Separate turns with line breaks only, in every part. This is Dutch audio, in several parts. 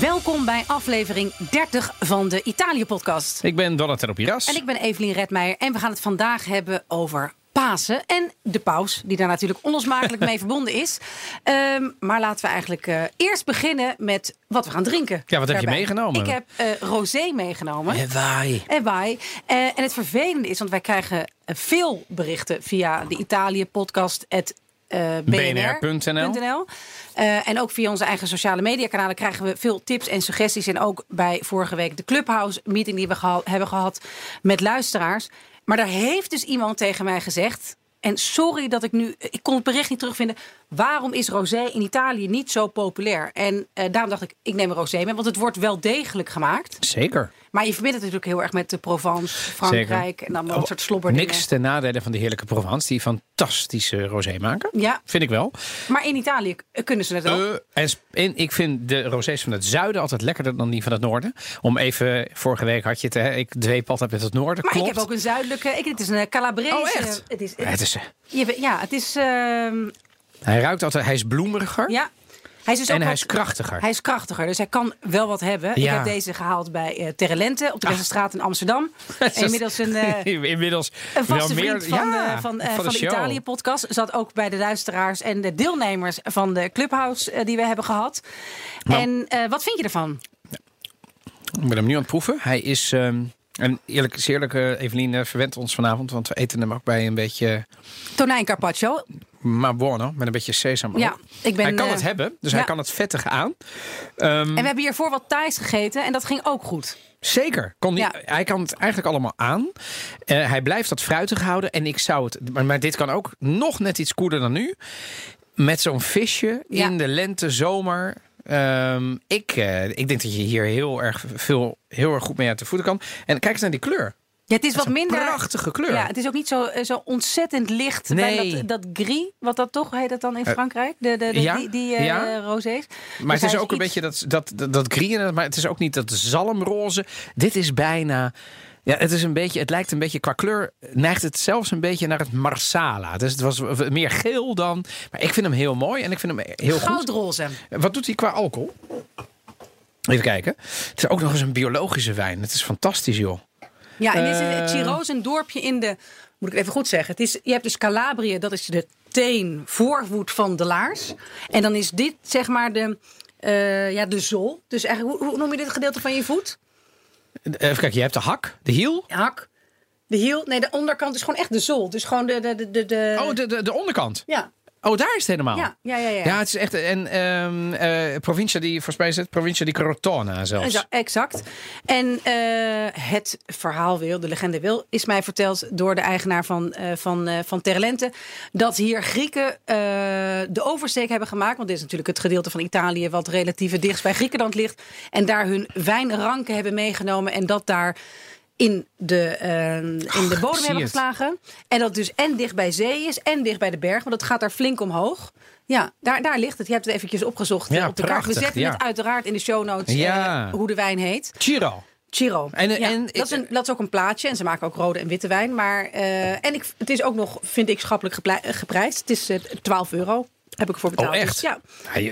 Welkom bij aflevering 30 van de Italië-podcast.
Ik ben Donatello Piras.
En ik ben Evelien Redmeijer. En we gaan het vandaag hebben over Pasen en de paus, die daar natuurlijk onlosmakelijk mee verbonden is. Ehm, maar laten we eigenlijk eh, eerst beginnen met wat we gaan drinken.
Ja, wat heb je meegenomen?
Ik heb eh, rosé meegenomen.
En waai.
En wij. Eh, en het vervelende is, want wij krijgen veel berichten via de Italië-podcast.
BNR.nl.
Eh, en ook via onze eigen sociale mediakanalen krijgen we veel tips en suggesties. En ook bij vorige week de Clubhouse meeting die we geha- hebben gehad met luisteraars. Maar daar heeft dus iemand tegen mij gezegd. En sorry dat ik nu. Ik kon het bericht niet terugvinden. Waarom is rosé in Italië niet zo populair? En eh, daarom dacht ik, ik neem rosé mee. Want het wordt wel degelijk gemaakt.
Zeker.
Maar je verbindt het natuurlijk heel erg met de Provence, Frankrijk. En dan wel een soort slobberdingen.
Niks ten nadele van de heerlijke Provence, die fantastische rosé maken.
Ja,
Vind ik wel.
maar in Italië kunnen ze het ook.
Eh, en, ik vind de rosés van het zuiden altijd lekkerder dan die van het noorden. Om even, vorige week had je het, hè, ik dweep altijd met het noorden.
maar
Klopt.
ik heb ook een zuidelijke. Ik, het is een Calabrese.
Oh, echt?
Het is,
Ja, het is, eh,
ja, het is. ehm,
hij ruikt altijd, hij is bloemeriger.
ja. Hij is dus
En
ook
hij
wat-
is krachtiger.
Hij is krachtiger, dus hij kan wel wat hebben. Ik
Ja.
heb deze gehaald bij eh Terrelente op de Westerstraat in Amsterdam. Inmiddels een, eh,
Inmiddels
een vaste
wel meer
vriend van,
ja,
van, eh, van
de
de. Italië-podcast. Zat ook bij de luisteraars en de deelnemers van de Clubhouse die we hebben gehad.
Nou.
en wat vind je ervan?
Ik ben hem nu aan het proeven. Hij is, ehm, en eerlijk is eerlijk, Evelien verwendt ons vanavond, want we eten hem ook bij een beetje
Tonijn carpaccio.
Ma buono, met een beetje sesam.
Ja, ik ben,
hij kan
eh,
het hebben, dus
ja.
hij kan het vettig aan. Ehm,
En we hebben hiervoor wat Thais gegeten en dat ging ook goed.
Zeker. Kon die,
Ja.
Hij kan het eigenlijk allemaal aan. Eh, hij blijft dat fruitig houden. En ik zou het. Maar, maar dit kan ook nog net iets koeler dan nu. Met zo'n visje
Ja.
in de lente, zomer. Ehm, ik, eh, ik denk dat je hier heel erg veel, heel erg goed mee uit de voeten kan. En kijk eens naar die kleur.
Ja, het is wat minder.
prachtige kleur.
Ja, het is ook niet zo, eh, zo ontzettend licht.
Nee.
Bij dat, dat gris, wat dat toch heet dat dan in
Eh,
Frankrijk? De, de, de-
ja,
die, die eh,
ja.
rosés.
Maar
Dus
het is ook een
iets-
beetje dat, dat, dat, dat grien, maar het is ook niet dat zalmroze. Dit is bijna. Ja, het is een beetje. Het lijkt een beetje qua kleur. Neigt het zelfs een beetje naar het marsala. Dus het was meer geel dan. Maar ik vind hem heel mooi en ik vind hem heel goed.
Goudroze.
Wat doet hij qua alcohol? Even kijken. Het is ook nog eens een biologische wijn. Het is fantastisch, joh.
Ja, en dit is
Eh.
is een dorpje in de... Moet ik even goed zeggen. Het is, je hebt dus Calabrië, dat is de teen, voorvoet van de laars. En dan is dit zeg maar de, eh, ja, de zool. Dus eigenlijk, hoe, hoe noem je dit gedeelte van je voet?
Even kijken, je hebt de hak, de hiel.
Hak. De hiel. Nee, de onderkant is gewoon echt de zool. Dus gewoon de... de, de, de, de-
Oh, de, de, de onderkant.
Ja,
Oh, daar is het helemaal.
ja, ja, ja. ja.
Ja, het is echt. En ehm eh provincia die, volgens mij is het provincia di Crotona zelfs.
Exa- Exact. En eh, het verhaal wil, de legende wil, is mij verteld door de eigenaar van, eh van, van Terlente. Dat hier Grieken de oversteek hebben gemaakt. Want dit is natuurlijk het gedeelte van Italië wat relatief dichtst bij Griekenland ligt. En daar hun wijnranken hebben meegenomen. En dat daar in de, eh, in de bodem hebben geslagen. En dat dus en dicht bij zee is en dicht bij de berg. Want het gaat daar flink omhoog. Ja, daar, daar ligt het. Je hebt het eventjes opgezocht
Ja,
eh, op de kaart. We zetten
ja.
het uiteraard in de show notes eh, hoe de wijn heet.
Chiro.
Chiro.
En-
Ja,
en-
dat, is een, dat is ook een plaatje. En ze maken ook rode en witte wijn. Maar, eh, en ik, het is ook nog, vind ik, schappelijk eh, geprijsd. Het is eh, 12 euro. Heb ik ervoor betaald.
Oh, echt?
Dus ja.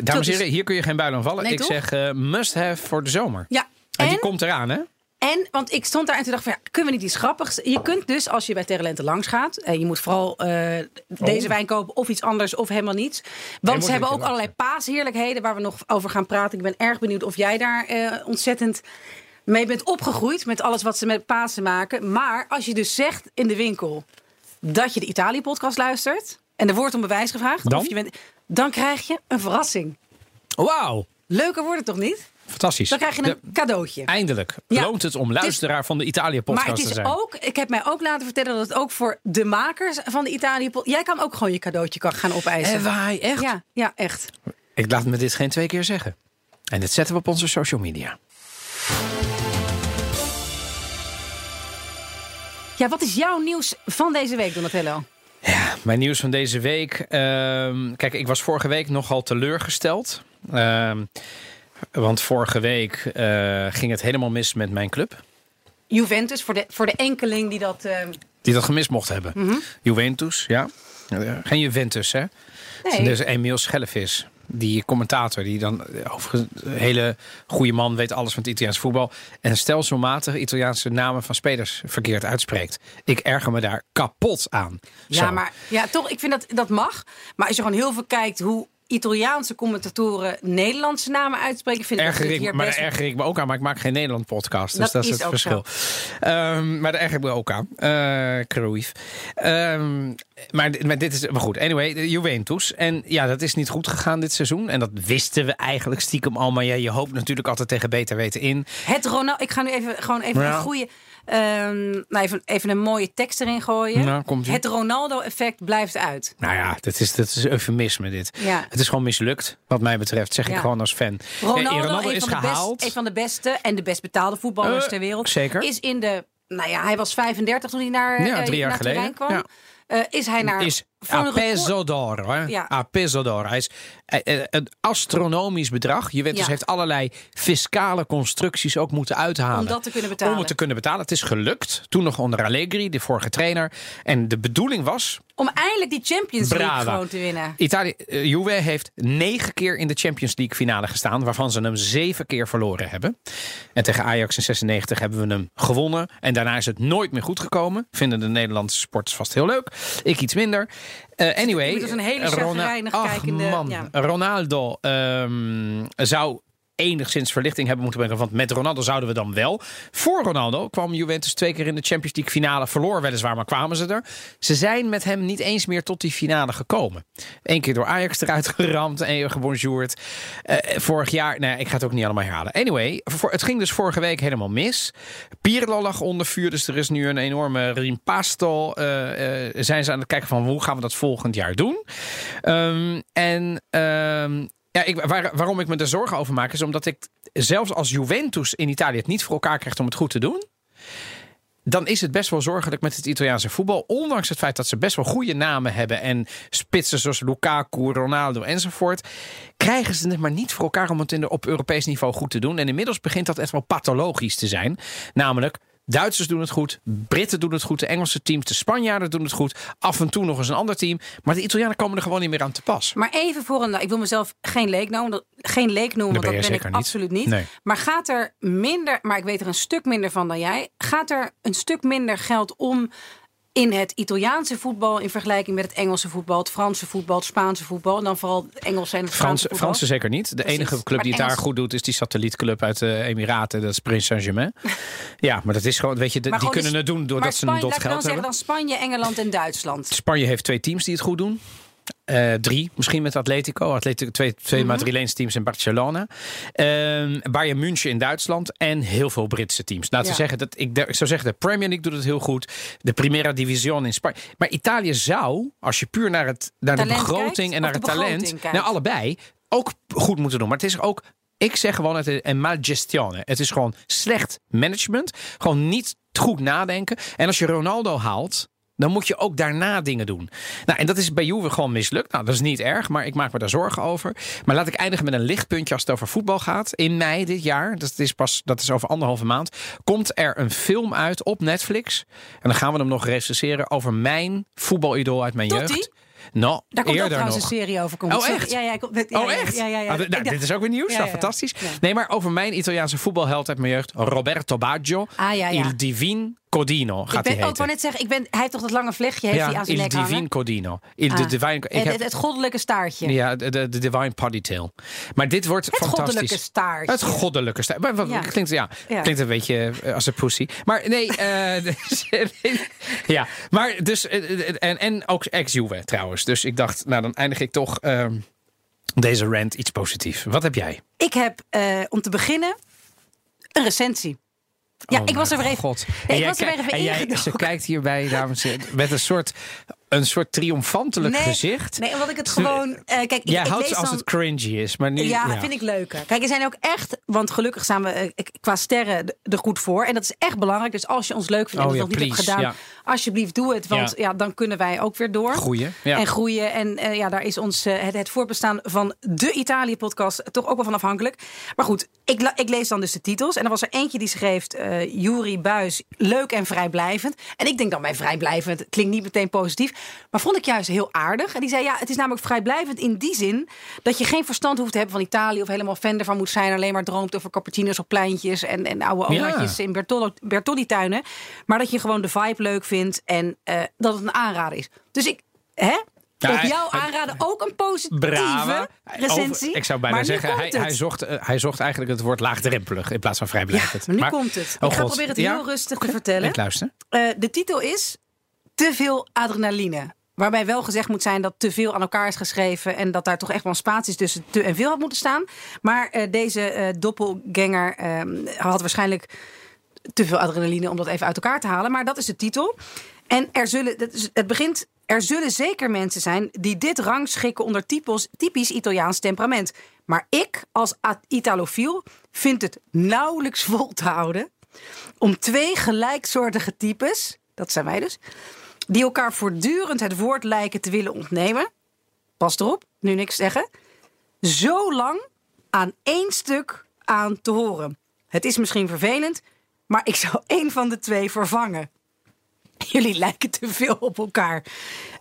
Dames en heren, hier kun je geen buil aan vallen.
Nee,
ik
toch?
zeg eh, must have voor de zomer.
ja.
En, die komt eraan, hè?
En, want ik stond daar en toen dacht ik van, ja, kunnen we niet iets grappigs? Je kunt dus, als je bij Terrelente langs gaat... en je moet vooral eh, deze
Oh.
wijn kopen of iets anders of helemaal niets. Want ze hebben ook allerlei paasheerlijkheden... waar we nog over gaan praten. Ik ben erg benieuwd of jij daar eh, ontzettend mee bent opgegroeid... met alles wat ze met Pasen maken. Maar als je dus zegt in de winkel dat je de Italië-podcast luistert... en er wordt om bewijs gevraagd...
Dan?
Of je bent, dan krijg je een verrassing.
Wauw.
Leuker wordt het toch niet?
Fantastisch.
Dan krijg je een
De-
cadeautje.
Eindelijk
Ja.
loont het om luisteraar van de Italië-podcast
Maar het
te
is
zijn.
ook, ik heb mij ook laten vertellen dat het ook voor de makers van de Italië. Jij kan ook gewoon je cadeautje gaan opeisen.
En wij, echt?
Ja, ja, echt.
Ik laat me dit geen twee keer zeggen. En dit zetten we op onze social media.
Ja, wat is jouw nieuws van deze week, Donatello?
Ja, mijn nieuws van deze week. ehm, kijk, ik was vorige week nogal teleurgesteld. Ehm, want vorige week eh, ging het helemaal mis met mijn club.
Juventus, voor de, voor de enkeling die dat. eh,
Die dat gemist mocht hebben.
Mhm.
Juventus, ja. Geen Juventus, hè?
nee.
Dus Emiel Schellevis, die commentator, die dan overigens een hele goede man weet alles van het Italiaans voetbal. En stelselmatig Italiaanse namen van spelers verkeerd uitspreekt. Ik erger me daar kapot aan.
Ja,
Zo.
maar ja, toch, ik vind dat dat mag. Maar als je gewoon heel veel kijkt hoe Italiaanse commentatoren Nederlandse namen uitspreken, vind ik
Erger
dit
ik,
hier
maar
best.
erger ik me ook aan, maar ik maak geen Nederland podcast. Dus
Dat
dat, is het verschil. Ehm, maar daar erger ik me ook aan. Eh Cruyff. Ehm, maar, maar dit is maar goed. Anyway, de Juventus. En ja, dat is niet goed gegaan dit seizoen. En dat wisten we eigenlijk stiekem al. Maar ja, je hoopt natuurlijk altijd tegen beter weten in.
Het Ronaldo, ik ga nu even gewoon even
Ja.
een goede, nou even, even een mooie tekst erin gooien.
Nou,
het Ronaldo-effect blijft uit.
Nou ja, dat is, dat is eufemisme dit.
Ja.
Het is gewoon mislukt, wat mij betreft. Zeg ik gewoon als fan.
Ronaldo,
Eh, is gehaald.
best, een van de beste en de best betaalde voetballers
Eh,
ter wereld.
zeker.
Is in de, nou ja, hij was 35 toen hij naar,
Ja,
eh,
drie jaar
naar
geleden.
kwam.
Ja.
Eh, is hij naar
is a
een
peso d'oro. Hè?
Ja.
A peso d'oro. Hij is eh, eh, een astronomisch bedrag. Juventus
Ja.
heeft allerlei fiscale constructies ook moeten uithalen.
Om dat te kunnen betalen.
Om het te kunnen betalen. Het is gelukt. Toen nog onder Allegri, de vorige trainer. En de bedoeling was...
Om eindelijk die Champions League
Brava.
gewoon te winnen.
Italië, eh, Juve heeft negen keer in de Champions League finale gestaan. Waarvan ze hem zeven keer verloren hebben. En tegen Ajax in 96 hebben we hem gewonnen. En daarna is het nooit meer goed gekomen. Vinden de Nederlandse sporters vast heel leuk. Ik iets minder. Eh, anyway.
Het is een hele
Rona-
kijkende-
man.
ja.
Ronaldo ehm, zou enigszins verlichting hebben moeten brengen. Want met Ronaldo zouden we dan wel. Voor Ronaldo kwam Juventus twee keer in de Champions League finale. Verloor weliswaar, maar kwamen ze er. Ze zijn met hem niet eens meer tot die finale gekomen. Eén keer door Ajax eruit geramd. En gebonjourd. Eh, vorig jaar, nou ik ga het ook niet allemaal herhalen. Anyway, het ging dus vorige week helemaal mis. Pirlo lag onder vuur, dus er is nu een enorme rimpasto. eh eh, zijn ze aan het kijken van hoe gaan we dat volgend jaar doen? Ehm, en ehm, ja, ik, waar- waarom ik me er zorgen over maak, is omdat ik zelfs als Juventus in Italië het niet voor elkaar krijgt om het goed te doen. Dan is het best wel zorgelijk met het Italiaanse voetbal. Ondanks het feit dat ze best wel goede namen hebben. En spitsen zoals Lukaku, Ronaldo enzovoort. Krijgen ze het maar niet voor elkaar om het in de, op Europees niveau goed te doen. En inmiddels begint dat echt wel pathologisch te zijn. Namelijk, Duitsers doen het goed, Britten doen het goed, de Engelse teams, de Spanjaarden doen het goed. Af en toe nog eens een ander team. Maar de Italianen komen er gewoon niet meer aan te pas.
Maar even voor een. Ik wil mezelf geen leek noemen. dat- Geen leek noemen,
Dat ben
want
jij
dat ben ik
niet.
absoluut niet.
Nee.
Maar gaat er minder. Maar ik weet er een stuk minder van dan jij. Gaat er een stuk minder geld om. In het Italiaanse voetbal in vergelijking met het Engelse voetbal, het Franse voetbal, het Spaanse voetbal, en dan vooral het Engelse en het
Frans,
Franse
zeker niet. De
Precies.
enige club die het daar goed doet is die satellietclub uit de Emiraten. Dat is Prins Saint-Germain. ja, maar dat is gewoon, weet je, de- die
gewoon
kunnen
dus-
het doen doordat ze een dot geld
dan
hebben.
zeggen dan Spanje, Engeland en Duitsland.
Spanje heeft twee teams die het goed doen. Eh, drie, misschien met Atletico. Atletico twee twee
Mhm.
Madrileense teams in Barcelona. Ehm Bayern München in Duitsland. En heel veel Britse teams. Laten we
Ja.
zeggen, dat ik, ik zou zeggen, de Premier League doet het heel goed. De Primera Division in Spanje. Maar Italië zou, als je puur naar, het, naar de begroting
kijkt,
en naar het talent.
kijkt?
Nou, allebei. Ook goed moeten doen. Maar het is ook. Ik zeg gewoon, het is een malgestione. Het is gewoon slecht management. Gewoon niet goed nadenken. En als je Ronaldo haalt, dan moet je ook daarna dingen doen. Nou, en dat is bij Juve gewoon mislukt. Nou, dat is niet erg, maar ik maak me daar zorgen over. Maar laat ik eindigen met een lichtpuntje als het over voetbal gaat. In mei dit jaar, dat is pas dat is over anderhalve maand, komt er een film uit op Netflix. En dan gaan we hem nog recenseren over mijn voetbalidool uit mijn
Totti?
jeugd. Nou,
Daar komt ook trouwens
nog.
een serie over. Komt.
Oh,
Sorry.
echt?
Ja, ja, ja,
Oh, echt?
Ja, ja, ja.
Ah, nou, dit is ook weer nieuws. Nou, fantastisch. Nee, maar over mijn Italiaanse voetbalheld uit mijn jeugd, Roberto Baggio.
Ah, ja, ja.
Il Divin Codino
Ik
gaat
ben
hij
ook wel net zeggen, ik ben, hij heeft toch dat lange vlechtje heeft hij
ja,
aan zijn nek hangen?
Divin Codino. Il de
Ah,
Divine... Ik
het,
heb,
het, het goddelijke staartje.
ja, de, de, de Divine Poddytail. Maar dit wordt
het
fantastisch.
goddelijke staartje.
Het goddelijke staartje. Maar
Ja.
Klinkt, ja,
Ja.
klinkt een beetje eh, als een pussy. Maar nee, eh, ja. Maar dus, eh, en, en ook ex-Juve trouwens. Dus ik dacht, nou dan eindig ik toch... ehm, Deze rant iets positiefs. Wat heb jij?
Ik heb om te beginnen een recensie. Ja,
Oh
ik was er weer even.
God.
Ik
jij
was er weer even
en jij. Ze kijkt hierbij, dames en heren, met een soort, een soort triomfantelijk
nee,
gezicht.
Nee, omdat ik het gewoon. eh, kijk, ik,
jij
ik
houdt
lees
als
dan,
het cringy is, maar nu...
Ja, vind ik leuker. Kijk, er zijn ook echt, want gelukkig staan we eh, qua sterren er goed voor. En dat is echt belangrijk. Dus als je ons leuk vindt en
Oh
het
ja,
nog niet hebt gedaan, alsjeblieft doe het. Want
Ja.
ja. dan kunnen wij ook weer door.
Groeien, ja.
En groeien. En eh, ja, daar is ons het, het voortbestaan van de Italië-podcast toch ook wel van afhankelijk. Maar goed, ik, ik lees dan dus de titels. En er was er eentje die schreef, Juri Buis, leuk en vrijblijvend. En ik denk dan bij vrijblijvend, klinkt niet meteen positief. Maar vond ik juist heel aardig. En die zei, ja, het is namelijk vrijblijvend in die zin... dat je geen verstand hoeft te hebben van Italië... of helemaal fan ervan moet zijn. Alleen maar droomt over cappuccino's op pleintjes... en, en oude
Ja.
omaatjes in Bertolli-tuinen. Maar dat je gewoon de vibe leuk vindt... en eh, dat het een aanrader is. Dus ik... Hè?
Ja,
op jou
hij-
aanraden ook een positieve
Brave.
recensie.
Over- ik zou bijna
Maar
zeggen, hij, hij, zocht, eh, hij zocht eigenlijk het woord laagdrempelig in plaats van vrijblijvend.
Ja, maar nu komt het.
Oh
ik ga
God.
proberen het
Ja?
heel rustig te vertellen.
Ik luister.
Eh, de titel is Te veel adrenaline. Waarbij wel gezegd moet zijn dat te veel aan elkaar is geschreven. En dat daar toch echt wel spaties tussen te en veel had moeten staan. Maar eh, deze eh doppelganger ehm, had waarschijnlijk te veel adrenaline om dat even uit elkaar te halen. Maar dat is de titel. En er zullen, dat is, het begint. Er zullen zeker mensen zijn die dit rangschikken onder typos, typisch Italiaans temperament. Maar ik, als Italofiel, vind het nauwelijks vol te houden om twee gelijksoortige types, dat zijn wij dus, die elkaar voortdurend het woord lijken te willen ontnemen. Pas erop, nu niks zeggen. Zo lang aan één stuk aan te horen. Het is misschien vervelend, maar ik zou één van de twee vervangen. Jullie lijken te veel op elkaar.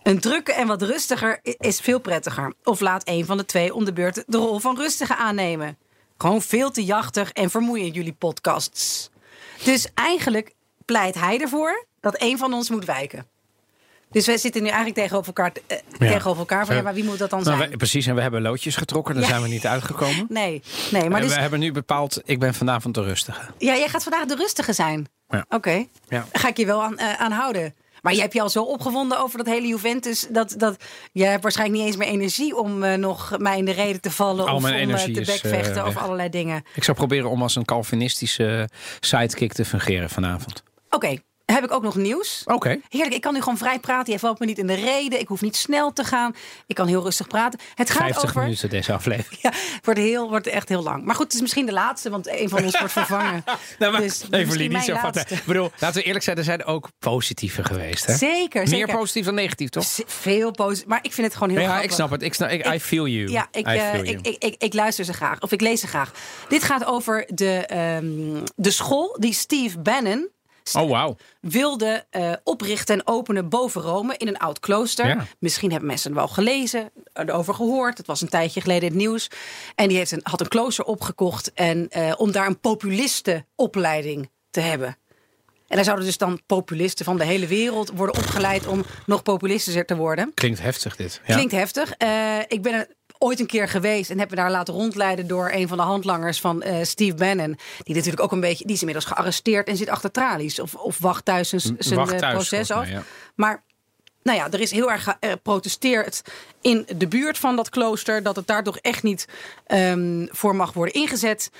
Een drukke en wat rustiger is veel prettiger. Of laat een van de twee om de beurt de rol van rustige aannemen. Gewoon veel te jachtig en vermoeiend jullie podcasts. Dus eigenlijk pleit hij ervoor dat een van ons moet wijken. Dus wij zitten nu eigenlijk tegenover elkaar, eh,
Ja.
tegenover elkaar van ja, maar wie moet dat dan
Nou,
zijn?
wij- precies, en we hebben loodjes getrokken, daar
Ja.
zijn we niet uitgekomen.
Nee, nee, maar
en
dus,
we hebben nu bepaald, ik ben vanavond de rustige.
ja, jij gaat vandaag de rustige zijn.
Ja.
Oké,
Ja.
Daar ga ik je wel aan, eh, aan houden. Maar jij hebt je al zo opgewonden over dat hele Juventus. Dat, dat, jij hebt waarschijnlijk niet eens meer energie om eh, nog mij in de reden te vallen.
Al
of
mijn
om eh,
energie
te bekvechten
weg.
allerlei dingen.
Ik zou proberen om als een Calvinistische sidekick te fungeren vanavond.
Oké, heb ik ook nog nieuws.
Oké.
Heerlijk, ik kan nu gewoon vrij praten. Je valt me niet in de reden. Ik hoef niet snel te gaan. Ik kan heel rustig praten. Het gaat
50
over.
minuten deze aflevering.
Ja, het wordt, heel, wordt echt heel lang. Maar goed, het is misschien de laatste, want een van ons wordt vervangen.
Nou, maar
Dus
even
misschien
niet zo vatten.
laatste.
Ik bedoel, laten we eerlijk zijn, er zijn ook positieve geweest. Hè?
Zeker,
Meer
zeker.
positief dan negatief, toch?
Z- Veel positief. Maar ik vind het gewoon heel
Ja,
grappig.
ik snap het. Ik, snap, ik, I feel you.
Ja, ik, eh,
feel you.
ik, ik, ik, ik luister ze graag. Of ik lees ze graag. Dit gaat over de, ehm, de school die Steve Bannon
oh, wauw.
wilde eh, oprichten en openen boven Rome in een oud klooster.
Ja.
Misschien hebben mensen het wel gelezen, erover gehoord. Het was een tijdje geleden in het nieuws. En die heeft een, had een klooster opgekocht en, eh, om daar een populistenopleiding te hebben. En daar zouden dus dan populisten van de hele wereld worden opgeleid om nog populistischer te worden.
Klinkt heftig dit. Ja.
Klinkt heftig. Eh, ik ben er ooit een keer geweest en heb me daar laten rondleiden door een van de handlangers van eh, Steve Bannon. Die natuurlijk ook een beetje, die is inmiddels gearresteerd en zit achter tralies. Of, of wacht thuis zijn, zijn
wacht
eh,
thuis,
proces af.
mij, ja.
Maar nou ja, er is heel erg geprotesteerd in de buurt van dat klooster. Dat het daar toch echt niet ehm, voor mag worden ingezet.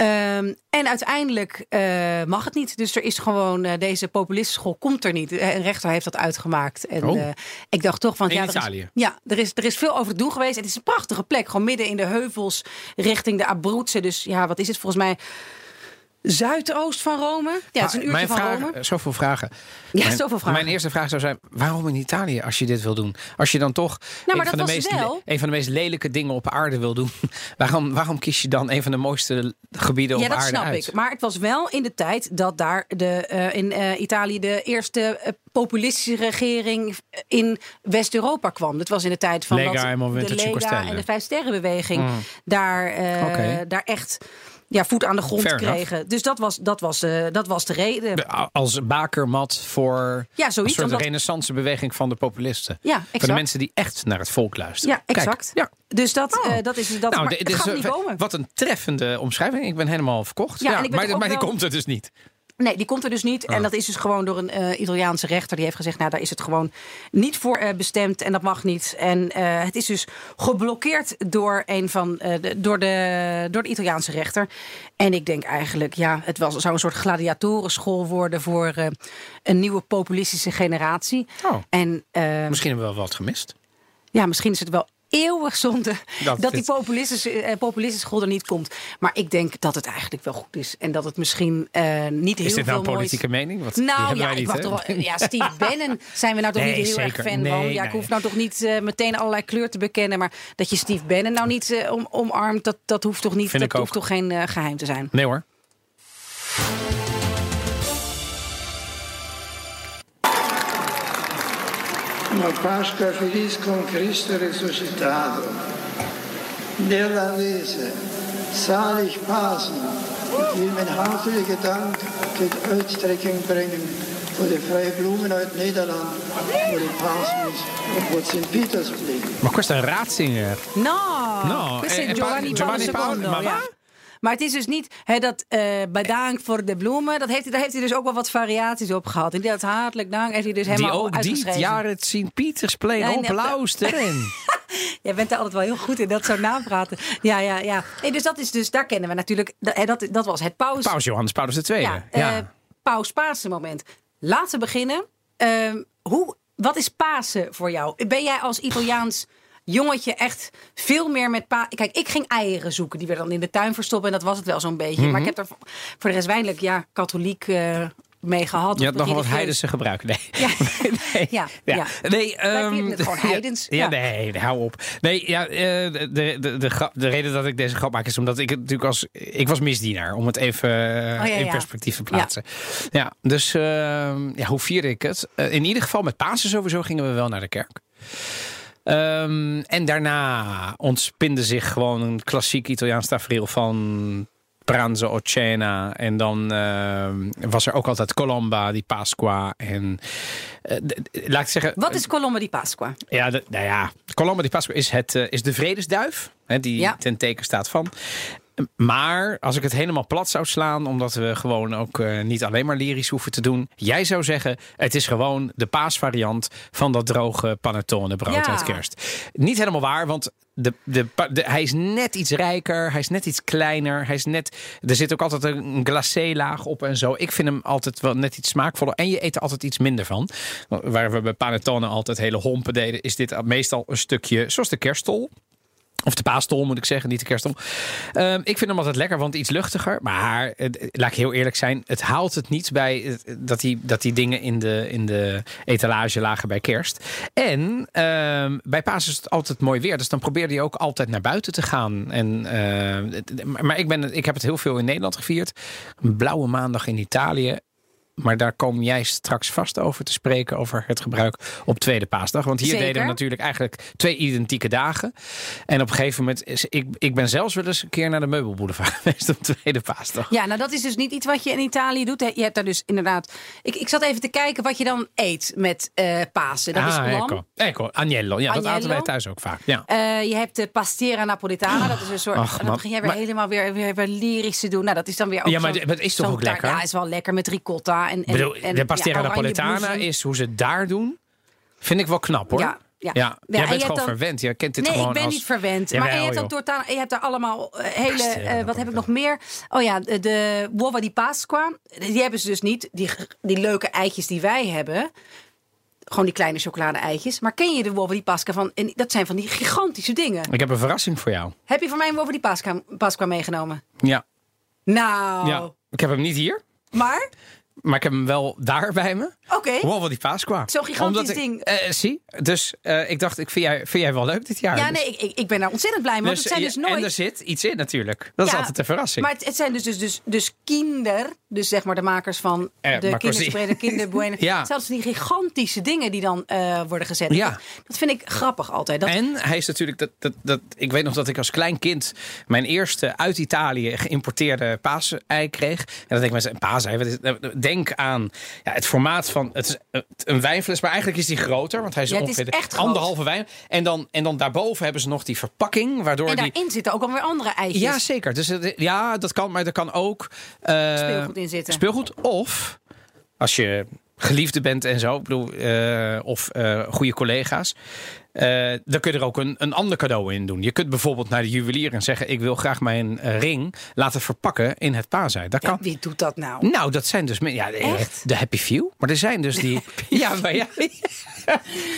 Ehm, en uiteindelijk eh, mag het niet. Dus er is gewoon, eh, deze populistenschool komt er niet. Eh, Een rechter heeft dat uitgemaakt. En
Oh.
ik dacht toch van...
In
ja, er is-
Italië?
ja, er is, er is veel over te doen geweest. Het is een prachtige plek. Gewoon midden in de heuvels richting de Abruzzen. Dus ja, wat is het volgens mij? Zuidoost van Rome. Ja, het is een uurtje van
vraag,
Rome.
Zoveel vragen.
Ja,
mijn,
zoveel vragen.
Mijn eerste vraag zou zijn: waarom in Italië als je dit wil doen? Als je dan toch
maar
een,
dat
van de meest,
wel-
le- een van de meest lelijke dingen op aarde wil doen, waarom, waarom kies je dan een van de mooiste gebieden
Ja,
op
dat
aarde
snap
uit?
ik. Maar het was wel in de tijd dat daar de, eh, in eh, Italië de eerste eh, populistische regering in West-Europa kwam. Dat was in de tijd van
Lega
dat de Lega en de Vijfsterrenbeweging daar, eh,
Oké.
daar echt ja, voet aan de grond
Fair enough.
kregen. Dus dat was, dat, was, eh, dat was de reden.
De- Als bakermat voor
Ja,
een
zoiets.
soort
omdat-
renaissance beweging van de populisten.
Ja,
Voor de
exact.
mensen die echt naar het volk luisteren.
Ja, exact.
Kijk, ja.
Dus dat,
Oh.
eh, dat is dat.
Nou,
maar het gaat
een-
niet komen.
Wat een treffende omschrijving. Ik ben helemaal verkocht.
Ja,
maar maar die komt er dus niet.
Nee, die komt er dus niet. En
Ah.
dat is dus gewoon door een eh, Italiaanse rechter. Die heeft gezegd, nou, daar is het gewoon niet voor eh, bestemd. En dat mag niet. En eh, het is dus geblokkeerd door, een van, de, door, de, door de Italiaanse rechter. En ik denk eigenlijk, ja, het was, zou een soort gladiatorenschool worden... voor een nieuwe populistische generatie.
Oh.
En
Misschien hebben we wel wat gemist.
ja, misschien is het wel eeuwig zonde
Dat
dat, die populistische, eh, populistische school er niet komt. Maar ik denk dat het eigenlijk wel goed is. En dat het misschien eh, niet heel
Is dit nou
veel moois-
politieke mening? Die
nou ja, ik
niet, hè?
toch wel, ja, Steve Bannon zijn we nou toch
Nee,
niet heel
zeker.
erg fan
Nee,
van. Ja, ik
nee.
hoef nou toch niet eh, meteen allerlei kleur te bekennen. Maar dat je Steve Bannon nou niet om, omarmt, dat, dat hoeft toch niet.
Vind
dat
ik
hoeft toch geen eh, geheim te zijn.
Nee hoor.
Uma Páscoa feliz com Cristo ressuscitado. Nella lese, salig Pasen. Ik wil mijn hartelijke dank tot uitstrekking brengen voor de vrije bloemen uit Nederland, voor de paasmis op wat Sint-Pietersplein.
Maar questa è un razzinger.
No,
No,
questo
eh,
è
eh,
Giovanni,
Giovanni
Paolo
Paolo-
II.
maar
ja. Maar het is dus niet hè, dat eh bedankt voor de bloemen. Dat heeft, hij- daar heeft hij dus ook wel wat variaties op gehad. En dat hartelijk dank heeft hij dus
Die
helemaal
ook dit jaar het Sint-Pietersplein
Nee,
op
nee,
luisteren.
Jij bent er altijd wel heel goed in, dat zo napraten. Ja, ja, ja. Dus dat is dus, daar kennen we natuurlijk. Dat, dat, dat was het paus.
Paus Johannes Paulus II.
Ja,
Ja,
eh, paus Pasen moment. Laten we beginnen. Ehm, hoe, wat is Pasen voor jou? Ben jij als Italiaans jongetje echt veel meer met pa. Kijk, ik ging eieren zoeken. Die werden dan in de tuin verstoppen. En dat was het wel zo'n beetje.
Mhm.
Maar ik heb er voor de rest weinig ja, katholiek eh, mee gehad.
Je had nog wel wat heidense gebruik. Nee.
Ja.
nee.
Ja, ja.
Nee, ehm,
gewoon heidens.
Ja,
Ja.
nee, hou op. Nee, ja, eh, de, de, de, de, reden dat ik deze grap maak is omdat ik het natuurlijk als... Ik was misdienaar, om het even
Oh,
in perspectief te plaatsen. Ja, dus ehm, ja, hoe vier ik het? Eh, in ieder geval met Pasen sowieso gingen we wel naar de kerk. Ehm, en daarna ontspinde zich gewoon een klassiek Italiaans tafereel van pranzo o cena. En dan ehm, was er ook altijd colomba, die Pasqua. En eh, laat ik zeggen...
Wat is Colombo di Pasqua?
Ja, de, nou ja, Colombo di Pasqua is, het, eh, is de vredesduif. Hè, die
Ja.
ten teken staat van. Maar als ik het helemaal plat zou slaan, omdat we gewoon ook eh, niet alleen maar lyrisch hoeven te doen. Jij zou zeggen, het is gewoon de paasvariant van dat droge panettone brood
Ja.
uit kerst. Niet helemaal waar, want de, de, hij is net iets rijker, hij is net iets kleiner. Hij is net, er zit ook altijd een glacé laag op en zo. Ik vind hem altijd wel net iets smaakvoller. En je eet er altijd iets minder van. Waar we bij panettone altijd hele hompen deden, is dit meestal een stukje, zoals de kerststol. Of de paastol moet ik zeggen, niet de kerststol. Ehm, ik vind hem altijd lekker, want iets luchtiger. Maar eh, laat ik heel eerlijk zijn, het haalt het niet bij eh, dat die, dat die dingen in de, in de etalage lagen bij kerst. En ehm, bij paas is het altijd mooi weer. Dus dan probeerde je ook altijd naar buiten te gaan. En, eh, maar ik, ben, ik heb het heel veel in Nederland gevierd. Een blauwe maandag in Italië. Maar daar kom jij straks vast over te spreken, over het gebruik op tweede paasdag. Want hier
Zeker.
deden we natuurlijk eigenlijk twee identieke dagen. En op een gegeven moment, is, ik, ik ben zelfs wel eens een keer naar de meubelboulevard geweest op tweede paasdag.
Ja, nou dat is dus niet iets wat je in Italië doet. Je hebt daar dus inderdaad... Ik, ik zat even te kijken wat je dan eet met eh Pasen. Dat is lam.
ecco. Ecco, agnello. Ja, dat aten wij thuis ook vaak. Ja.
Eh, je hebt de pastiera napolitana. Dat is een soort.
Ach,
dan begin jij weer
Maar-
helemaal weer, weer, weer lyrisch te doen. Nou, dat is dan weer ook.
Ja, maar het is toch ook lekker?
Ja, is wel lekker met ricotta. En, en,
Ik bedoel,
en,
de
ja, oranje
napoletana is hoe ze het daar doen. Vind ik wel knap hoor.
Ja, ja.
ja. Jij
je
bent gewoon
dan-
verwend. Jij kent dit
Nee,
gewoon
ik ben
als...
niet verwend. Maar je hebt, tortana, je hebt er allemaal eh, hele. Eh, wat heb ik nog meer? Oh ja, de, de uova di Pasqua. Die hebben ze dus niet. Die, die leuke eitjes die wij hebben. Gewoon die kleine chocolade-eitjes. Maar ken je de uova di Pasqua van? En dat zijn van die gigantische dingen.
Ik heb een verrassing voor jou.
Heb je voor mij een uova di Pasqua, Pasqua meegenomen?
Ja.
Nou,
ja. Ik heb hem niet hier.
maar
Maar ik heb hem wel daar bij me.
oké.
Wow, wat die Pasqua.
Zo'n gigantisch
ik-
ding.
eh, zie, dus eh, ik dacht, ik vind, jij, vind jij wel leuk dit jaar?
Ja,
Dus-
nee, ik, ik, ben daar ontzettend blij mee. Want
dus,
het zijn
eh,
dus nooit.
En er zit iets in natuurlijk. Dat is altijd een verrassing.
Maar het, het zijn dus, dus, dus, dus kinder, dus zeg maar de makers van
Eh,
de
maar
kinderspreiden, kinderboeien.
Ja.
Zelfs die gigantische dingen die dan eh, worden gezet.
Ja.
Dat, dat vind ik grappig altijd. Dat,
En hij is natuurlijk, dat, dat, dat, ik weet nog dat ik als klein kind mijn eerste uit Italië geïmporteerde paasei kreeg. En dan denk ik mensen, een paasei, wat is, eh, denk aan ja, het formaat van het is eh, een wijnfles, maar eigenlijk is die groter, want hij is
Ja, het is
ongeveer
echt
anderhalve wijn. En dan, en dan daarboven hebben ze nog die verpakking, waardoor
En
die.
daarin zitten ook alweer andere eitjes.
Ja, zeker. Dus het- ja, dat kan, maar er kan ook eh,
Speelgoed in zitten.
Speelgoed of als je geliefde bent en zo, bedoel, eh, of eh, goede collega's. Eh, dan kun je er ook een, een ander cadeau in doen. Je kunt bijvoorbeeld naar de juwelier en zeggen: Ik wil graag mijn ring laten verpakken in het paasei. Dat
Ja,
kan.
wie doet dat nou?
Nou, dat zijn dus ja,
Echt?
de Happy Few. Maar er zijn dus die. Ja, maar ja.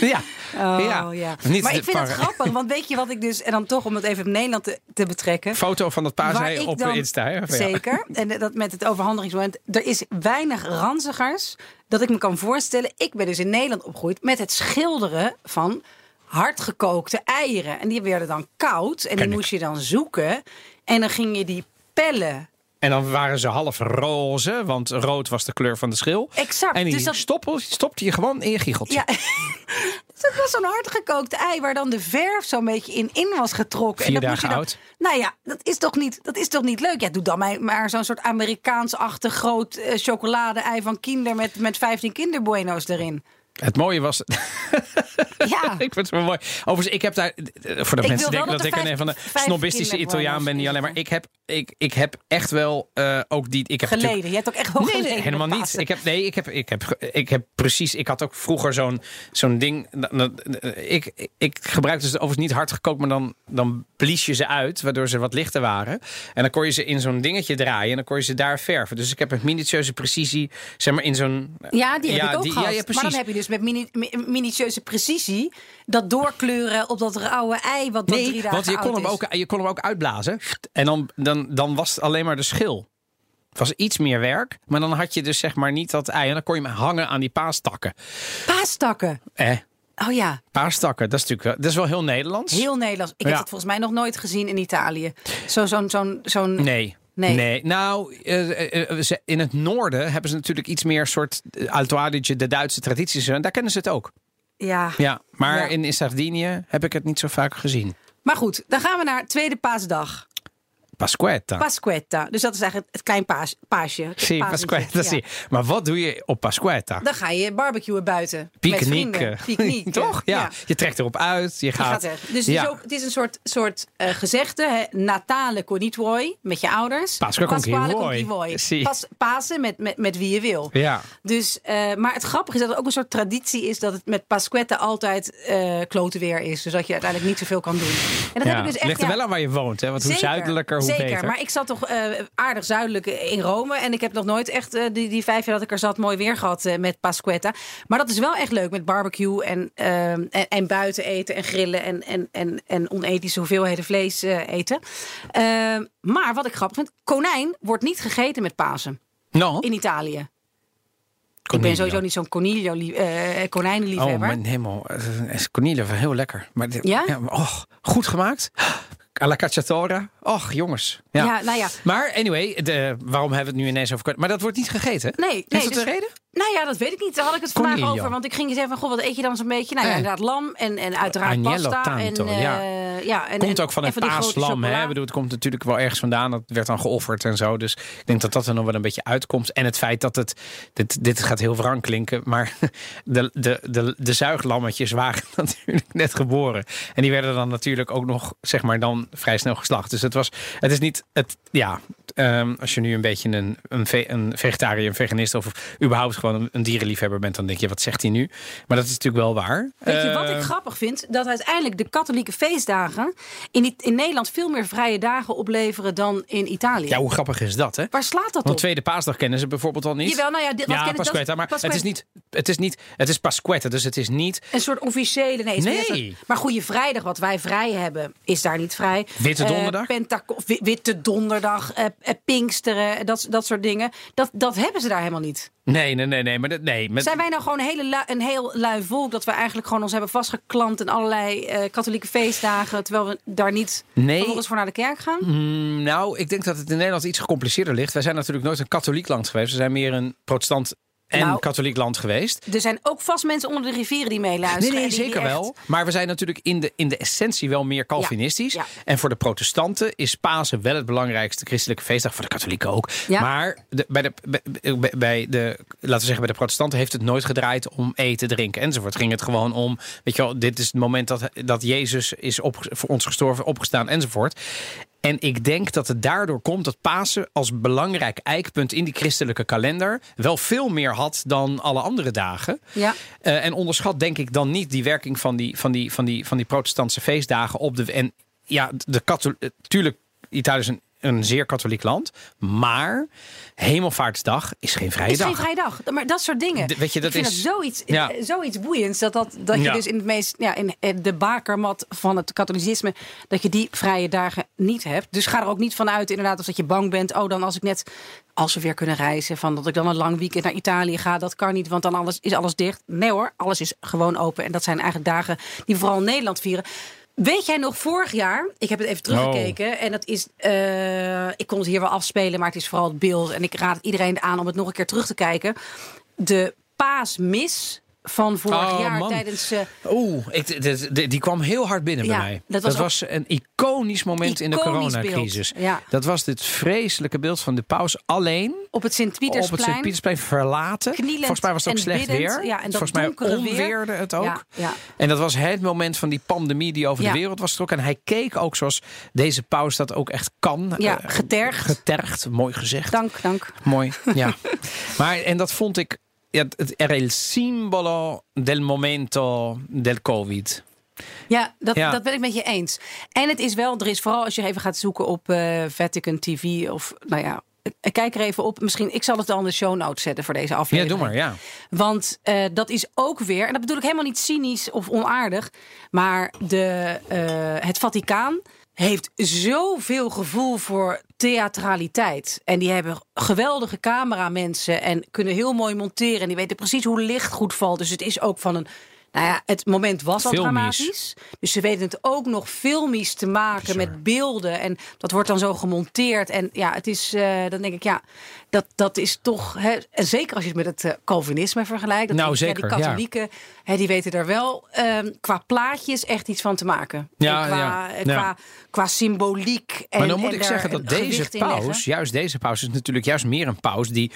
ja.
Oh ja.
Niet
maar ik vind het grappig, want weet je wat ik dus... En dan toch om het even op Nederland te, te betrekken.
Foto van het
Waar
paasei op
dan-
Insta. hè? Ja.
Zeker. En dat met het overhandigingsmoment. Er is weinig ranzigers dat ik me kan voorstellen. Ik ben dus in Nederland opgegroeid met het schilderen van hardgekookte eieren. En die werden dan koud. En
Ken
die
ik.
moest je dan zoeken. En dan ging je die pellen.
En dan waren ze half roze, want rood was de kleur van de schil.
Exact.
En die
Dus dat-
stoppel, stopte je gewoon in je giecheltje.
Ja. Dus dat was zo'n hardgekookt ei waar dan de verf zo'n beetje in, in was getrokken.
Vier
en dat
dagen
je dan,
oud.
Nou ja, dat is toch niet, dat is toch niet leuk? Ja, doe dan maar, maar zo'n soort Amerikaans-achtig groot eh, chocolade-ei van Kinder met, met 15 kinderbueno's erin.
Het mooie was.
Ja.
ik vind het wel mooi. Overigens, ik heb daar. eh, Voordat
Ik
mensen denken dat, ik
er
een
vijf-
van de
vijf
snobistische Italiaan ben.
In
alleen maar. Ik heb, ik, ik heb echt wel eh, ook die. Ik heb
Geleden. Je hebt ook echt wel
Nee,
geleden.
nee, helemaal niet. Ik heb, nee, ik heb, ik heb, ik heb precies. Ik had ook vroeger zo'n zo'n ding. Ik, ik, ik gebruikte ze overigens niet hard gekookt, maar dan, dan blies je ze uit, waardoor ze wat lichter waren. En dan kon je ze in zo'n dingetje draaien en dan kon je ze daar verven. Dus ik heb met minutieuze precisie, zeg maar in zo'n.
Ja, die heb ik ook
die-
gehad.
Ja, ja,
maar
precies.
dan heb je dus met mini, mi- minutieuze precisie dat doorkleuren op dat rauwe ei wat, wat drie
Nee,
dagen
want je kon, hem
is.
ook, je kon hem ook uitblazen. En dan, dan, dan was het alleen maar de schil. Het was iets meer werk, maar dan had je dus zeg maar niet dat ei. En dan kon je hem hangen aan die paastakken.
Paastakken.
Eh,
Oh ja,
paastakken, dat is natuurlijk wel, dat is wel heel Nederlands.
heel Nederlands. Ik heb het volgens mij nog nooit gezien in Italië. Zo- Zo'n zo'n zo'n
Nee.
Nee.
Nou, eh, eh, eh, in het noorden hebben ze natuurlijk iets meer soort Alto Adige, de Duitse tradities. En daar kennen ze het ook.
Ja.
Ja, maar
Ja.
In Sardinië heb ik het niet zo vaak gezien.
Maar goed, dan gaan we naar tweede paasdag.
Pasquetta.
Pasquetta. Dus dat is eigenlijk het klein paas, paasje. pazentje.
Pasquetta,
Ja.
sì. Maar wat doe je op Pasquetta?
Dan ga je barbecuen buiten.
Picknicken.
Picknicken.
Toch? Ja. Je trekt erop uit. Je
Je
gaat.
Dus het, is ook, het is een soort, soort eh, gezegde. Hè? Natale con i tuoi, met je ouders.
Pasqua con. Sì.
Pas, Pasen met, met, met wie je wil.
Ja.
Dus, eh, maar het grappige is dat er ook een soort traditie is dat het met Pasquetta altijd eh klote weer is. Dus dat je uiteindelijk niet zoveel kan doen. En dat heb ik dus echt.
Ligt er wel aan waar je woont. Hè? Want hoe zuidelijker, hoe
zeker.
beter.
Maar ik zat toch eh, aardig zuidelijk in Rome. En ik heb nog nooit echt eh, die, die vijf jaar dat ik er zat mooi weer gehad eh, met Pasquetta. Maar dat is wel echt leuk met barbecue en, en, en buiten eten en grillen en, en, en, en onethische hoeveelheden vlees eten. Maar wat ik grappig vind, konijn wordt niet gegeten met Pasen
no.
in Italië. Ik
Coniglio.
ben sowieso niet zo'n conilio, lie- eh
Oh,
konijnenliefhebber.
mijn hemel. Heel lekker. Maar dit-
Ja?
och, goed gemaakt. Alla cacciatora. Och, jongens. Ja.
Ja, nou ja.
Maar anyway, de, waarom hebben we het nu ineens over... Maar dat wordt niet gegeten?
Nee,
Heeft
nee,
dat
dus-
een reden?
Nou ja, dat weet ik niet. Daar had ik het vandaag
Coniglio.
over. Want ik ging zeggen van, goh, wat eet je dan zo'n beetje? Nou ja, inderdaad lam en, en uiteraard
Agnello
pasta.
tanto,
en,
ja.
eh, ja en,
Komt ook van
en
het
die grote
paaslam. Hè?
chocola.
Ik bedoel, het komt natuurlijk wel ergens vandaan. Dat werd dan geofferd en zo. Dus ik denk dat dat er nog wel een beetje uitkomt. En het feit dat het... Dit, dit gaat heel wrang klinken. Maar de, de, de, de zuiglammetjes waren natuurlijk net geboren. En die werden dan natuurlijk ook nog, zeg maar, dan vrij snel geslacht. Dus het was... Het is niet... Het, ja, ehm, als je nu een beetje een, een, ve- een vegetariër, een veganist... of überhaupt gewoon een, een dierenliefhebber bent... dan denk je, wat zegt hij nu? Maar dat is natuurlijk wel waar.
Weet je wat ik grappig vind? Dat uiteindelijk de katholieke feestdagen in, in Nederland veel meer vrije dagen opleveren dan in Italië.
Ja, hoe grappig is dat, hè?
Waar slaat dat
Want
op?
tweede paasdag kennen ze bijvoorbeeld al niet.
Jawel, nou ja, dit- wat
ja, Pasquetta, maar
Pasquetta-
het is niet, het is niet, het is Pasquetta, dus het is niet
Een soort officiële. Nee,
Nee.
soort- maar Goede Vrijdag, wat wij vrij hebben, is daar niet vrij.
Witte
Eh,
Donderdag?
Witte Donderdag, eh, Pinksteren, dat, dat soort dingen. Dat, dat hebben ze daar helemaal niet.
Nee, nee, nee, nee, maar dat, nee. Met,
Zijn wij nou gewoon een, hele een heel lui volk dat we eigenlijk gewoon ons hebben vastgeklampt in allerlei eh, katholieke feestdagen, terwijl we daar niet
Nee.
vervolgens voor naar de kerk gaan?
Mm, nou, ik denk dat het in Nederland iets gecompliceerder ligt. Wij zijn natuurlijk nooit een katholiek land geweest. We zijn meer een protestant en
Nou,
katholiek land geweest.
Er zijn ook vast mensen onder de rivieren die meeluisteren.
Nee,
die
zeker
echt-
wel. Maar we zijn natuurlijk in de, in de essentie wel meer Calvinistisch.
ja.
En voor de protestanten is Pasen wel het belangrijkste christelijke feestdag. Voor de katholieken ook.
Ja.
Maar de, bij, de, bij- bij de, laten we zeggen, bij de protestanten heeft het nooit gedraaid om eten, drinken enzovoort. Ging het gewoon om, weet je wel, dit is het moment dat, dat Jezus is op, voor ons gestorven, opgestaan enzovoort. En ik denk dat het daardoor komt dat Pasen als belangrijk eikpunt in die christelijke kalender wel veel meer had dan alle andere dagen.
Ja.
Eh, en onderschat denk ik dan niet die werking van die, van die, van die, van die protestantse feestdagen op de. En ja, de katholiek. Tuurlijk, Italië is een, een zeer katholiek land. Maar Hemelvaartsdag is geen vrije
is
dag.
geen vrijdag. Maar dat soort dingen.
De- weet je, dat
ik vind
is-
dat zoiets,
Ja.
eh, zoiets boeiends. Dat, dat, dat je
Ja.
dus in, het meest, ja, in eh, de bakermat van het katholicisme... dat je die vrije dagen niet hebt. Dus ga er ook niet vanuit inderdaad of dat je bang bent... oh, dan als ik net, als we weer kunnen reizen... van dat ik dan een lang weekend naar Italië ga. Dat kan niet, want dan alles, is alles dicht. Nee hoor, alles is gewoon open. En dat zijn eigenlijk dagen die vooral Nederland vieren... Weet jij nog vorig jaar? Ik heb het even teruggekeken. En dat is. eh, ik kon het hier wel afspelen, maar het is vooral het beeld. En ik raad iedereen aan om het nog een keer terug te kijken. De paasmis van vorig
Oh,
jaar
man.
tijdens. eh,
Oeh, ik, dit- dit- die kwam heel hard binnen
Ja,
bij mij.
dat
Dat
was
een iconisch moment in de coronacrisis.
ja.
Dat was dit vreselijke beeld van de paus alleen
op het
op het
Sint-Pietersplein.
Sint-Pietersplein verlaten.
Knielend
Volgens mij was het ook slecht
biddend.
weer.
Ja, en dat
Volgens mij
weer.
onweerde het ook.
Ja.
En dat was het moment van die pandemie die over de wereld was getrokken. En hij keek ook zoals deze paus dat ook echt kan.
Ja,
Eh,
getergd.
Getergd, mooi gezegd.
Dank, dank.
Mooi, ja. maar en dat vond ik... Ja, het era il simbolo del momento del covid.
Ja dat,
Ja.
dat ben ik met je eens. En het is wel, er is vooral als je even gaat zoeken op eh, Vatican TV of nou ja. eh, Kijk er even op. Misschien, ik zal het dan in de show notes zetten voor deze
Ja,
aflevering.
doe maar, ja.
Want eh, dat is ook weer, en dat bedoel ik helemaal niet cynisch of onaardig, maar de, het Vaticaan heeft zoveel gevoel voor theatraliteit. En die hebben geweldige cameramensen en kunnen heel mooi monteren. En die weten precies hoe licht goed valt. Dus het is ook van een. Nou ja, het moment was al dramatisch. Dus ze weten het ook nog filmisch te maken met beelden. En dat wordt dan zo gemonteerd. En ja, het is, eh, dan denk ik, ja, dat, dat is toch. Hè, en zeker als je het met het eh, Calvinisme vergelijkt. Dat
Nou,
ja,
zeker,
die
ja.
katholieken, hè, die weten er wel ehm, qua plaatjes echt iets van te maken.
Ja,
En qua,
ja,
eh,
ja.
qua, qua symboliek. En,
Maar dan moet ik
daar
zeggen dat deze paus, juist deze paus, is natuurlijk juist meer een paus die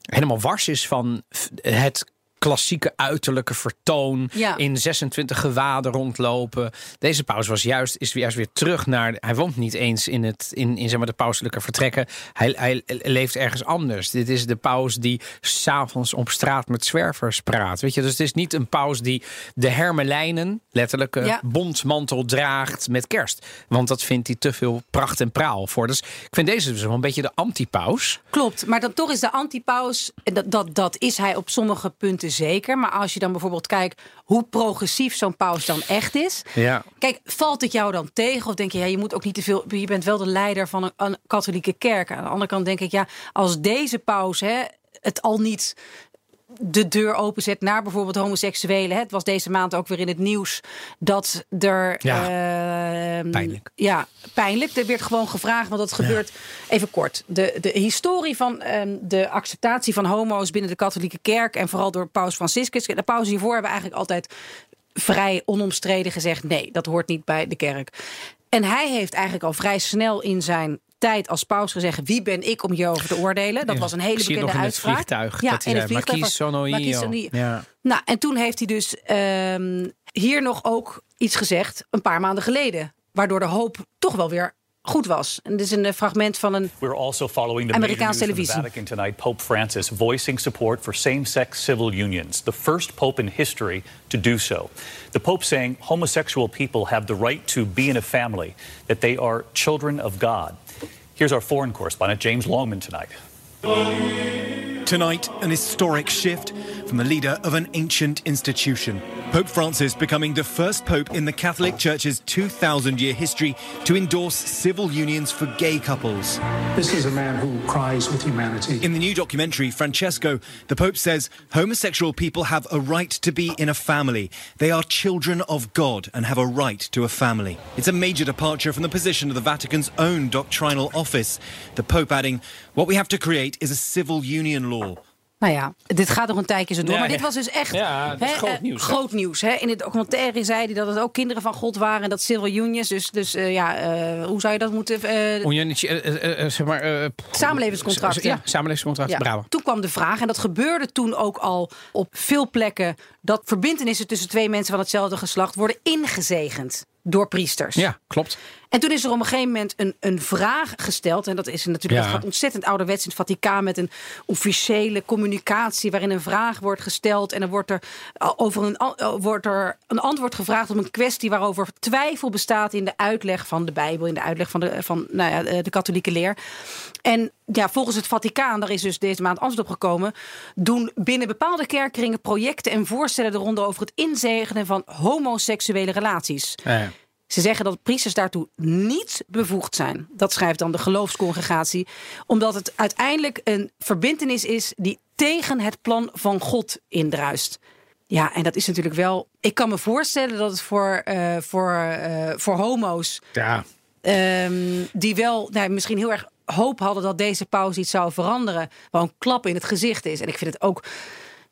helemaal wars is van het klassieke uiterlijke vertoon
Ja.
in 26 gewaden rondlopen. Deze paus was juist is juist weer terug naar hij woont niet eens in het in, in zeg maar de pauselijke vertrekken. Hij, hij leeft ergens anders. Dit is de paus die s'avonds op straat met zwervers praat. Weet je, dus het is niet een paus die de hermelijnen letterlijke
Ja.
bontmantel draagt met kerst, want dat vindt hij te veel pracht en praal voor. Dus ik vind deze dus wel een beetje de anti-paus.
Klopt, maar dan toch is de antipaus, dat, dat, dat is hij op sommige punten zeker. Maar als je dan bijvoorbeeld kijkt hoe progressief zo'n paus dan echt is.
Ja.
Kijk, valt het jou dan tegen? Of denk je, ja, je moet ook niet te veel. Je bent wel de leider van een, een katholieke kerk. Aan de andere kant denk ik, ja, als deze paus hè, het al niet de deur openzet naar bijvoorbeeld homoseksuelen. Het was deze maand ook weer in het nieuws dat er.
Ja,
ehm,
pijnlijk.
Ja, pijnlijk. Er werd gewoon gevraagd, want dat gebeurt. Even kort. De, de historie van ehm, de acceptatie van homo's binnen de katholieke kerk. en vooral door Paus Franciscus. De paus hiervoor hebben eigenlijk altijd vrij onomstreden gezegd: nee, dat hoort niet bij de kerk. En hij heeft eigenlijk al vrij snel in zijn tijd als paus gezegd: wie ben ik om hierover te oordelen? Dat
Ja,
was een hele bekende
nog in het
uitspraak.
vliegtuig,
Ja,
dat hij
in het
zei,
vliegtuig
"Marquis
was-
sono io."
Marquis sono io.
Ja.
Nou, en toen heeft hij dus ehm, hier nog ook iets gezegd, een paar maanden geleden, waardoor de hoop toch wel weer goed was. En dit is een eh, fragment van een
We're also following the
Amerikaanse
from the
televisie.
Vatican tonight. Pope Francis voicing support for same-sex civil unions, the first pope in history to do so. The pope saying homosexual people have the right to be in a family, that they are children of God. Here's our foreign correspondent James Longman tonight.
Tonight, an historic shift from the leader of an ancient institution. Pope Francis becoming the first pope in the Catholic Church's 2,000 year history to endorse civil unions for gay couples.
This is a man who cries with humanity.
In the new documentary, Francesco, the Pope says homosexual people have a right to be in a family. They are children of God and have a right to a family. It's a major departure from the position of the Vatican's own doctrinal office. The Pope adding, What we have to create is a civil union law.
Nou ja, dit gaat nog een tijdje zo door. Maar dit was dus echt
Ja, dat is
hè,
groot
eh,
nieuws, hè?
groot nieuws hè. In de documentaire zei hij dat het ook kinderen van God waren. En dat civil unions. Dus, dus eh, ja, eh, hoe zou je dat moeten... eh,
zeg maar... eh,
Samenlevingscontracten.
Ja, samenlevingscontract.
Ja.
Bravo.
Toen kwam de vraag, en dat gebeurde toen ook al op veel plekken, dat verbindenissen tussen twee mensen van hetzelfde geslacht worden ingezegend door priesters.
Ja, klopt.
En toen is er op een gegeven moment een, een vraag gesteld. En dat is natuurlijk dat gaat ontzettend ouderwets in het Vaticaan met een officiële communicatie waarin een vraag wordt gesteld. En dan wordt er over een, wordt er een antwoord gevraagd op een kwestie waarover twijfel bestaat in de uitleg van de Bijbel, in de uitleg van de, van, nou ja, de katholieke leer. En ja, volgens het Vaticaan, daar is dus deze maand antwoord op gekomen, doen binnen bepaalde kerkkringen projecten en voorstellen de ronde over het inzegenen van homoseksuele relaties.
Ja.
Ze zeggen dat priesters daartoe niet bevoegd zijn. Dat schrijft dan de geloofscongregatie. Omdat het uiteindelijk een verbintenis is die tegen het plan van God indruist. Ja, en dat is natuurlijk wel. Ik kan me voorstellen dat het voor, eh, voor, eh, voor homo's.
ja.
ehm, die wel nou, misschien heel erg hoop hadden dat deze pauze iets zou veranderen. wel een klap in het gezicht is. En ik vind het ook.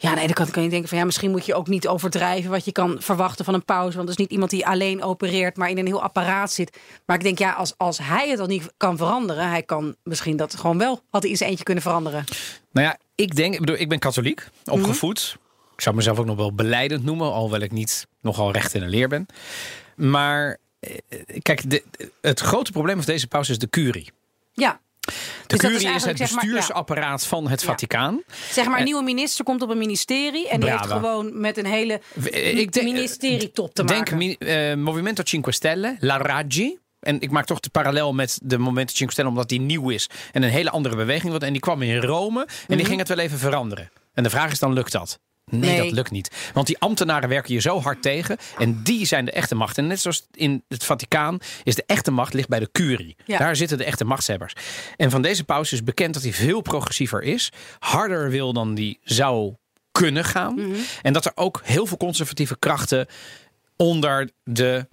Ja, de ene kant kan je denken van ja, misschien moet je ook niet overdrijven wat je kan verwachten van een pauze. Want het is niet iemand die alleen opereert, maar in een heel apparaat zit. Maar ik denk ja, als, als hij het al niet kan veranderen, hij kan misschien dat gewoon wel, had hij zijn eentje kunnen veranderen.
Nou ja, ik denk, ik bedoel, ik ben katholiek, opgevoed. Ik zou mezelf ook nog wel beleidend noemen, alhoewel ik niet nogal recht in een leer ben. Maar eh, kijk, de, het grote probleem van deze pauze is de curie.
Ja.
De
Dus
curie
is
is, het
eigenlijk, zeg maar, ja.
bestuursapparaat van het
Ja.
Vaticaan.
Zeg maar, een
En-
nieuwe minister komt op een ministerie en die heeft gewoon met een hele
denk-
ministerietop te
Denk
maken.
mi- eh, Movimento Cinque Stelle, La Raggi. En ik maak toch de parallel met de Movimento Cinque Stelle, omdat die nieuw is en een hele andere beweging wordt. En die kwam in Rome en die ging het wel even veranderen. En de vraag is dan, lukt dat? Nee,
Nee.
dat lukt niet. Want die ambtenaren werken je zo hard tegen. En die zijn de echte macht. En net zoals in het Vaticaan is de echte macht ligt bij de curie.
Ja.
Daar zitten de echte machtshebbers. En van deze paus is bekend dat hij veel progressiever is. Harder wil dan die zou kunnen gaan. En dat er ook heel veel conservatieve krachten onder de.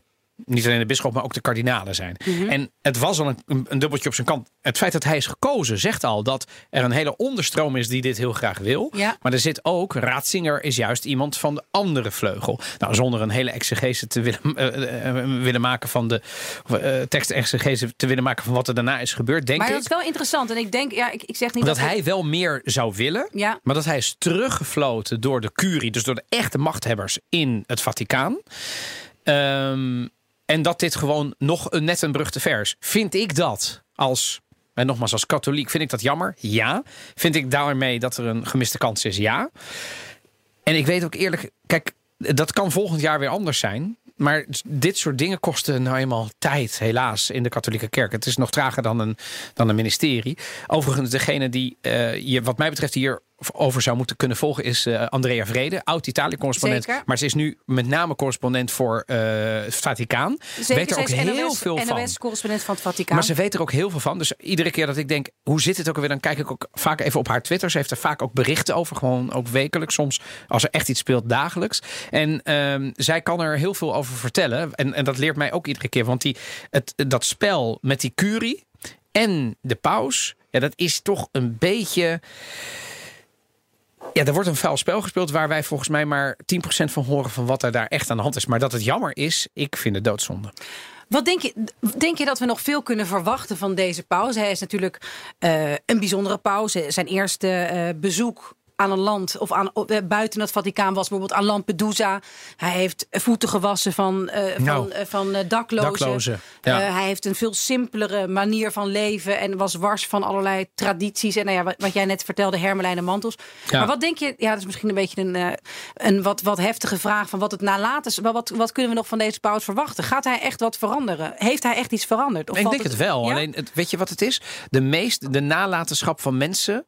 Niet alleen de bisschop, maar ook de kardinalen zijn.
Mhm.
En het was al een, een, dubbeltje op zijn kant. Het feit dat hij is gekozen zegt al dat er een hele onderstroom is die dit heel graag wil.
Ja.
Maar er zit ook, Ratzinger is juist iemand van de andere vleugel. Nou, zonder een hele exegese te willen, eh, eh, willen maken van de uh, tekstexegese te willen maken van wat er daarna is gebeurd, denk
maar
ik.
dat is wel interessant. En ik denk, ja, ik, ik zeg niet
dat
dat,
hij wel meer zou willen.
Ja.
Maar dat hij is teruggefloten door de curie, dus door de echte machthebbers in het Vaticaan. Ehm, en dat dit gewoon nog een, net een brug te. Vind ik dat als, en nogmaals als katholiek, vind ik dat jammer? Ja. Vind ik daarmee dat er een gemiste kans is? Ja. En ik weet ook eerlijk, kijk, dat kan volgend jaar weer anders zijn. Maar dit soort dingen kosten nou eenmaal tijd, helaas, in de katholieke kerk. Het is nog trager dan een, dan een ministerie. Overigens, degene die uh, je, wat mij betreft, hier over zou moeten kunnen volgen, is uh, Andrea Vrede, oud-Italië-correspondent. Maar ze is nu met name correspondent voor uh, het Vaticaan.
Zeker,
weet er ook heel
NOS,
veel van.
NOS-correspondent van het Vaticaan.
Maar ze weet er ook heel veel van. Dus iedere keer dat ik denk, hoe zit het ook alweer? Dan kijk ik ook vaak even op haar Twitter. Ze heeft er vaak ook berichten over. Gewoon ook wekelijks. Soms als er echt iets speelt, dagelijks. En um, zij kan er heel veel over vertellen. En, en dat leert mij ook iedere keer. Want die, het, dat spel met die curie en de paus. Ja, dat is toch een beetje... Ja, er wordt een vuil spel gespeeld waar wij volgens mij maar 10% van horen van wat er daar echt aan de hand is. Maar dat het jammer is, ik vind het doodzonde.
Wat denk je, denk je dat we nog veel kunnen verwachten van deze pauze? Hij is natuurlijk uh, een bijzondere pauze. Zijn eerste uh, bezoek aan een land of aan, uh, buiten het Vaticaan was bijvoorbeeld aan Lampedusa. Hij heeft voeten gewassen van, uh,
nou,
van, uh, van daklozen.
daklozen ja.
hij heeft een veel simpelere manier van leven en was wars van allerlei tradities. En nou ja, wat, wat jij net vertelde, hermelijnen mantels. Ja. Maar wat denk je, ja, dat is misschien een beetje een, een wat, wat heftige vraag van wat het nalaten is. Wat, wat kunnen we nog van deze paus verwachten? Gaat hij echt wat veranderen? Heeft hij echt iets veranderd? Of
ik denk
het,
het wel.
Ja?
Alleen, het, weet je wat het is? De meest, de nalatenschap van mensen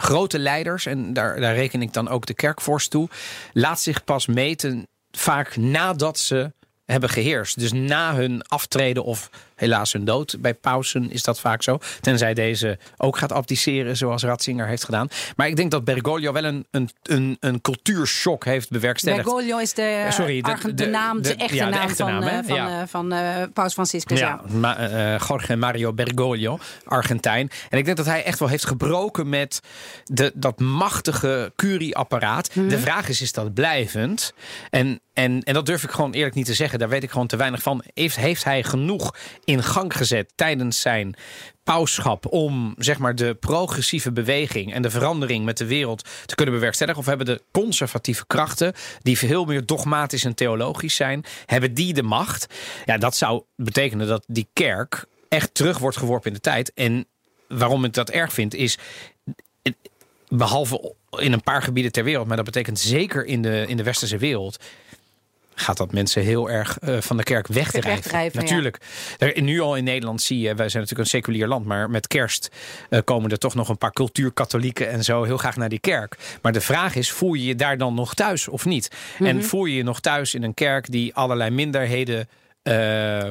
grote leiders, en daar, daar reken ik dan ook de kerkvorst toe, laat zich pas meten vaak nadat ze hebben geheerst. Dus na hun aftreden of helaas hun dood. Bij pausen is dat vaak zo. Tenzij deze ook gaat abdiceren, zoals Ratzinger heeft gedaan. Maar ik denk dat Bergoglio wel een, een, een, een cultuurshock heeft bewerkstelligd.
Bergoglio is de,
Sorry, de- de-
de, naam, de, echte
ja,
naam
echte
van,
naam,
eh, van,
Ja.
eh, van eh, Paus Franciscus. Ja.
Ja, Ma eh, Jorge Mario Bergoglio, Argentijn. En ik denk dat hij echt wel heeft gebroken met de, dat machtige curieapparaat.
Mhm.
De vraag is, is dat blijvend? En, en, en dat durf ik gewoon eerlijk niet te zeggen. Daar weet ik gewoon te weinig van. Heeft, heeft hij genoeg in gang gezet tijdens zijn pauschap om zeg maar de progressieve beweging en de verandering met de wereld te kunnen bewerkstelligen? Of hebben de conservatieve krachten, die veel meer dogmatisch en theologisch zijn, hebben die de macht? Ja, dat zou betekenen dat die kerk echt terug wordt geworpen in de tijd. En waarom ik dat erg vind, is behalve in een paar gebieden ter wereld, maar dat betekent zeker in de, in de westerse wereld. Gaat dat mensen heel erg eh, van de kerk wegdrijven?
Wegdrijven, ja.
Natuurlijk. Er- Nu al in Nederland zie je, wij zijn natuurlijk een seculier land, maar met kerst eh, komen er toch nog een paar cultuurkatholieken en zo heel graag naar die kerk. Maar de vraag is, voel je je daar dan nog thuis of niet? En voel je je nog thuis in een kerk die allerlei minderheden. eh,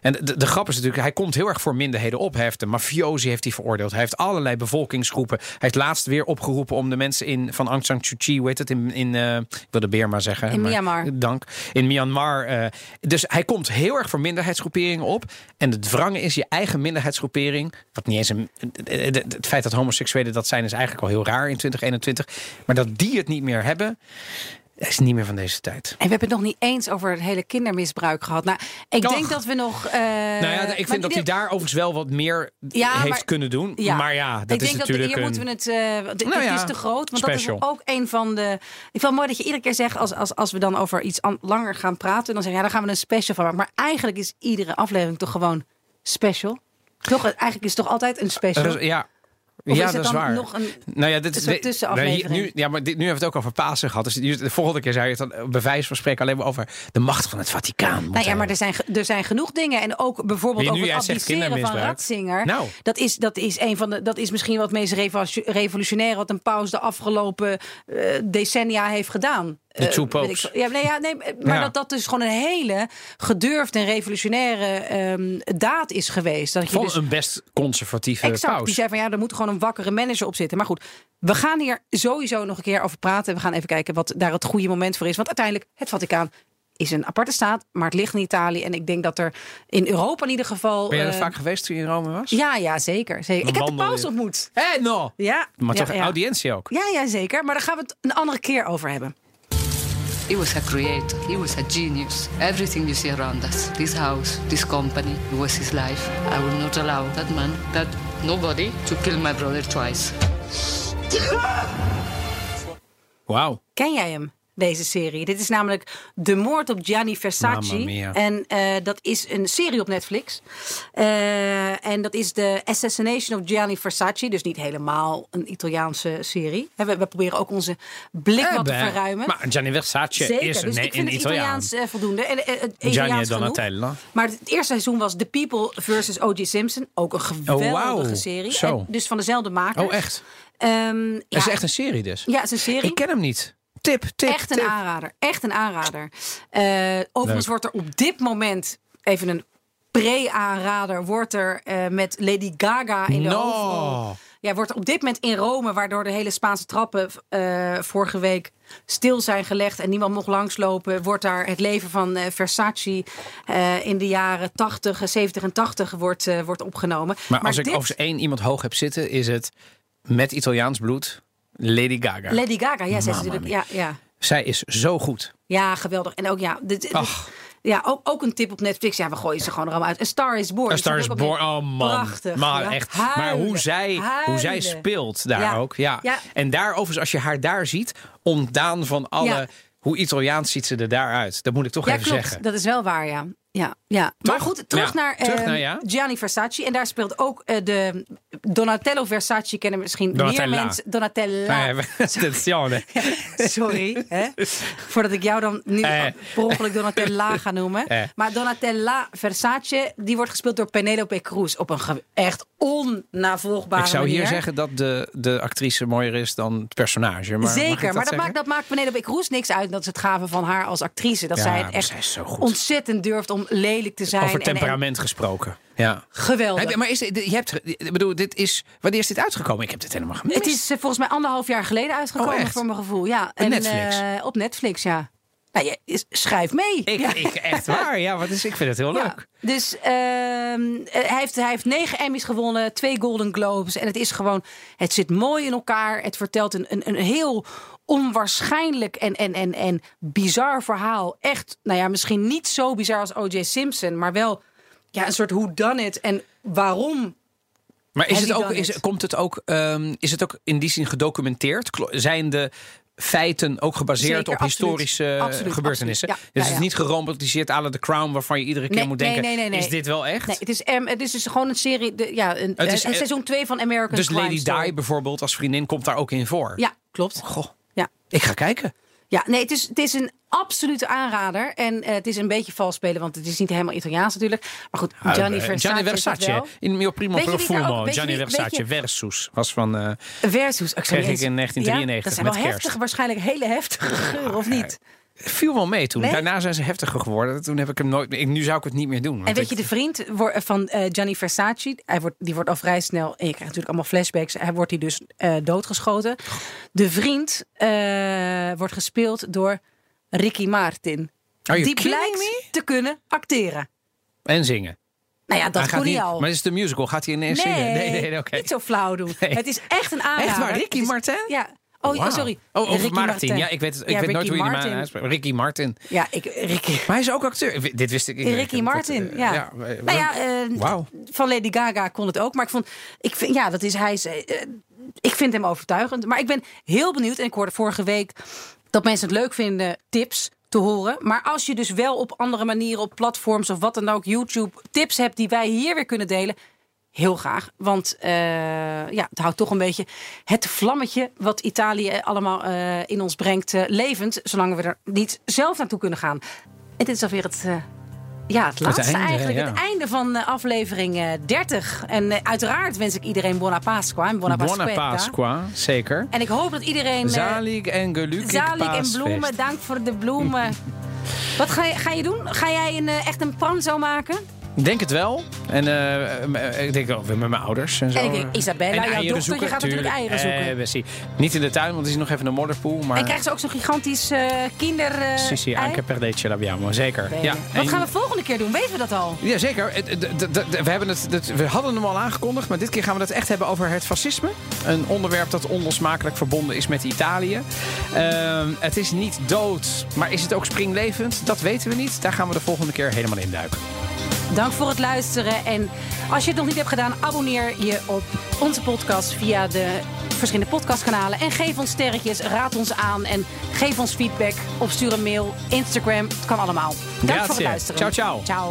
en de, de grap is natuurlijk, hij komt heel erg voor minderheden op. Hij heeft de mafiosi heeft hij veroordeeld. Hij heeft allerlei bevolkingsgroepen. Hij heeft laatst weer opgeroepen om de mensen in, van Aung San Suu Kyi, hoe heet het, in, in eh, ik wilde Birma zeggen.
In
maar-
Myanmar.
Dank. In Myanmar. eh, dus hij komt heel erg voor minderheidsgroeperingen op. En het wrange is je eigen minderheidsgroepering. Wat niet eens een. Het feit dat homoseksuelen dat zijn is eigenlijk al heel raar in 2021. Maar dat die het niet meer hebben. Is niet meer van deze tijd.
En we hebben het nog niet eens over het hele kindermisbruik gehad. Nou, ik
Och.
denk dat we nog. eh,
nou ja, ik vind dat hij daar overigens wel wat meer
Ja,
heeft
maar-
kunnen doen.
Ja.
Maar ja, dat
ik
is
denk
natuurlijk
dat hier
een...
moeten we het. dit
Nou ja,
is te groot. Want
special.
dat is ook een van de. Ik vind het mooi dat je iedere keer zegt als, als, als we dan over iets an- langer gaan praten, dan zeg je ja, dan gaan we een special van maken. Maar eigenlijk is iedere aflevering toch gewoon special. Toch? Eigenlijk is het toch altijd een special.
Ja.
Of
ja,
is
dat is waar.
nog een-
nou ja, dit
een soort
dit-
tussenaflevering?
nu, ja, maar dit, nu hebben we het ook over Pasen gehad. Dus de volgende keer zou je het dan bij wijze van spreken alleen maar over de macht van het Vaticaan.
Nou ja, maar er zijn, er zijn genoeg dingen. En ook bijvoorbeeld over het abdiceren van. Ratzinger.
Nou.
Dat, is, dat, is een van de, dat is misschien wat meest revo- revolutionaire... wat een paus de afgelopen eh, decennia heeft gedaan.
De
Eh, ik veel. Ja, nee, ja, nee, maar
Ja.
dat dat dus gewoon een hele gedurfde en revolutionaire ehm, daad is geweest. Dat je
Van
dus
een best conservatieve
Exact.
paus.
Die zei van ja, er moet gewoon een wakkere manager op zitten. Maar goed, we gaan hier sowieso nog een keer over praten. We gaan even kijken wat daar het goede moment voor is. Want uiteindelijk, het Vaticaan is een aparte staat, maar het ligt in Italië. En ik denk dat er in Europa in ieder geval.
Ben je er
eh,
vaak geweest toen je in Rome was?
Ja, ja, zeker. zeker. Ik heb de paus ontmoet.
Hé, no!
Ja,
Maar
ja,
toch
ja.
audiëntie ook.
Ja, ja, zeker. Maar daar gaan we het een andere keer over hebben.
He was a creator. He was a genius. Everything you see around us, this house, this company, it was his life. I will not allow that man, that nobody, to kill my brother twice.
Wow.
Ken jij hem? Deze serie. Dit is namelijk De Moord op Gianni Versace. En eh, dat is een serie op Netflix. Eh, en dat is de Assassination of Gianni Versace. Dus niet helemaal een Italiaanse serie. We, we proberen ook onze blik
Eh,
wat te
beh.
verruimen.
Maar Gianni Versace
Zeker,
is
dus
een,
ik vind
een
het
Italiaan.
Eh, voldoende. En, eh, het
Gianni. Donatella.
Maar het eerste seizoen was The People versus O.J. Simpson. Ook een geweldige
Oh, wauw.
serie.
Zo.
En dus van dezelfde makers.
Oh, echt?
Ehm,
Dat
ja,
is echt een serie dus.
Ja, het is een serie.
Ik ken hem niet. Tip, tip,
Echt een
tip.
aanrader. Echt een aanrader. Eh, overigens
Leuk.
wordt er op dit moment even een pre-aanrader wordt er eh, met Lady Gaga in de
No.
hoofdrol. Ja, wordt er op dit moment in Rome, waardoor de hele Spaanse trappen eh, vorige week stil zijn gelegd en niemand mocht langslopen, wordt daar het leven van eh, Versace eh, in de jaren 80, 70 en 80 wordt, eh, wordt opgenomen.
Maar als ik overigens één iemand hoog heb zitten, is het met Italiaans bloed Lady Gaga.
Lady Gaga, ja, zij is natuurlijk, ja, ja.
Zij is zo goed.
Ja, geweldig. En ook ja, dit, dit-
Ach.
ja ook, ook een tip op Netflix. Ja, we gooien ze gewoon er allemaal uit. A Star is Born.
A Star is Born. Oh man.
Prachtig.
Maar
ja.
echt. Maar hoe zij, hoe zij speelt daar
Ja.
ook. Ja.
Ja.
En daar overigens, als je haar daar ziet, ontdaan van alle. Hoe Italiaans ziet ze er daaruit. Dat moet ik toch even
klopt.
zeggen.
Dat is wel waar, ja. Ja, ja. Maar goed, terug
Ja.
naar,
Terug
eh,
naar, ja.
Gianni Versace. En daar speelt ook eh, de Donatello Versace. Kennen misschien
Donatella.
meer mensen. Donatella.
Attenzione.
Sorry, hè? voordat ik jou dan nu
Eh.
per ongeluk Donatella ga noemen.
Eh.
Maar Donatella Versace, die wordt gespeeld door Penelope Cruz op een echt onnavolgbare
Ik zou hier
manier.
zeggen dat de, de actrice mooier is dan het personage. Maar
Zeker, maar dat maakt, dat maakt Penelope Cruz niks uit. Dat is het gave van haar als actrice. Dat
Ja,
zij het echt
zij is zo goed.
ontzettend durft om om lelijk te zijn.
Over
en- en-
temperament gesproken. Ja.
geweldig.
Heb maar is, dit- je hebt, ik bedoel, dit is, wanneer is dit uitgekomen? Ik heb dit helemaal gemist.
Het is eh, volgens mij anderhalf jaar geleden uitgekomen,
Oh,
voor mijn gevoel. Ja.
Op
En,
Netflix?
eh, op Netflix, ja. Nou, je, schrijf mee.
Ik,
ja.
ik, echt waar, ja. Wat is, ik vind het heel
Ja,
leuk.
Dus ehm, eh, hij, heeft, hij heeft negen Emmys gewonnen, twee Golden Globes. En het is gewoon, het zit mooi in elkaar. Het vertelt een, een, een heel onwaarschijnlijk en, en, en, en bizar verhaal. Echt, nou ja, misschien niet zo bizar als O.J. Simpson, maar wel ja, een soort hoe dan het en waarom.
Maar is het ook, is, komt het ook, ehm, is het ook in die zin gedocumenteerd? Zijn de feiten ook gebaseerd
Zeker,
op
absoluut.
historische eh,
Absoluut,
gebeurtenissen?
absoluut. Ja,
dus
ja,
het is
ja.
niet geromantiseerd la The Crown... waarvan je iedere keer
Nee,
moet denken,
nee, nee, nee.
is dit wel echt?
Nee, het is, em, het is dus gewoon een serie, de, ja, een,
Het is,
een
eh,
seizoen 2 van American
dus
Crime
Lady
Story.
Di bijvoorbeeld als vriendin komt daar ook in voor?
Ja, klopt.
Goh. Ik ga kijken.
Ja, nee, het is, het is een absolute aanrader. En eh, het is een beetje vals spelen, want het is niet helemaal Italiaans natuurlijk. Maar goed, Gianni
Eh,
Versace,
Gianni Versace. In mio primo profumo. Gianni Versace
je-
versus. Was van... eh,
Versus. Ik,
Kreeg ik in 1993
Ja, dat zijn
met
wel
kerst.
heftig, waarschijnlijk hele heftige geuren, of niet?
Viel wel mee toen.
Nee?
Daarna zijn ze heftiger geworden. Toen heb ik hem nooit meer... Nu zou ik het niet meer doen.
En weet je, de vriend van eh, Gianni Versace, hij wordt, die wordt al vrij snel, en je krijgt natuurlijk allemaal flashbacks, hij wordt hij dus eh, doodgeschoten. De vriend eh, wordt gespeeld door Ricky Martin. Die blijkt
me?
te kunnen acteren.
En zingen.
Nou ja, dat kon
gaat
hij
niet,
al.
Maar is het een musical? Gaat hij ineens
nee,
zingen? Nee, nee, oké.
niet zo flauw doen.
Nee.
Het is echt een aanrader.
Echt waar, Ricky
is-
Martin?
Ja. Oh, sorry.
Oh, over
Ricky
Martin. Ja, ik weet, ik
Ja,
weet nooit hoe je die man uitspreekt. Ricky Martin.
Ja, ik, Ricky.
Maar hij is ook acteur. Dit wist ik. ik
Ricky
ik-
Martin,
eh,
ja.
ja,
nou ja, eh, van Lady Gaga kon het ook. Maar ik vond, ik vind, ja, dat is hij. is, eh, ik vind hem overtuigend. Maar ik ben heel benieuwd. En ik hoorde vorige week dat mensen het leuk vinden tips te horen. Maar als je dus wel op andere manieren, op platforms of wat dan ook, YouTube, tips hebt die wij hier weer kunnen delen. Heel graag. Want eh, ja, het houdt toch een beetje het vlammetje wat Italië allemaal eh, in ons brengt eh, levend. Zolang we er niet zelf naartoe kunnen gaan. En dit is alweer het, eh, ja, het laatste
einde,
eigenlijk.
ja.
Het einde van eh, aflevering eh, 30. En eh, uiteraard wens ik iedereen Buona Pasqua. En Buona.
Pasqua, zeker.
En ik hoop dat iedereen... eh,
Zalig en gelukkig
Zalig en bloemen. Dank voor de bloemen. Wat ga je, ga je doen? Ga jij een, eh, echt een pranzo maken?
Ik denk het wel. En eh, eh, ik denk ook weer met mijn ouders en zo.
En ik denk, Isabella, jouw
eieren
dochter,
zoeken,
je gaat natuurlijk
tuurlijk.
eieren zoeken.
Eh. Niet in de tuin, want er is nog even een modderpoel. Maar
En krijgen ze ook zo'n gigantisch eh kinder...
Sì, sì,
ei?
anche per dei ce l'abbiamo, zeker.
Bene.
Ja,
Wat
en-
gaan we volgende keer doen? Weten we dat al?
Ja, zeker. Het- het- het- het- We, hebben het, het- we hadden hem al aangekondigd, maar dit keer gaan we het echt hebben over het fascisme. Een onderwerp dat onlosmakelijk verbonden is met Italië. Ehm, het is niet dood, maar is het ook springlevend? Dat weten we niet. Daar gaan we de volgende keer helemaal in duiken.
Dank voor het luisteren. En als je het nog niet hebt gedaan, abonneer je op onze podcast via de verschillende podcastkanalen. En geef ons sterretjes, raad ons aan en geef ons feedback. Of stuur een mail, Instagram, het kan allemaal. Dank voor het luisteren.
Ciao, ciao.
Ciao.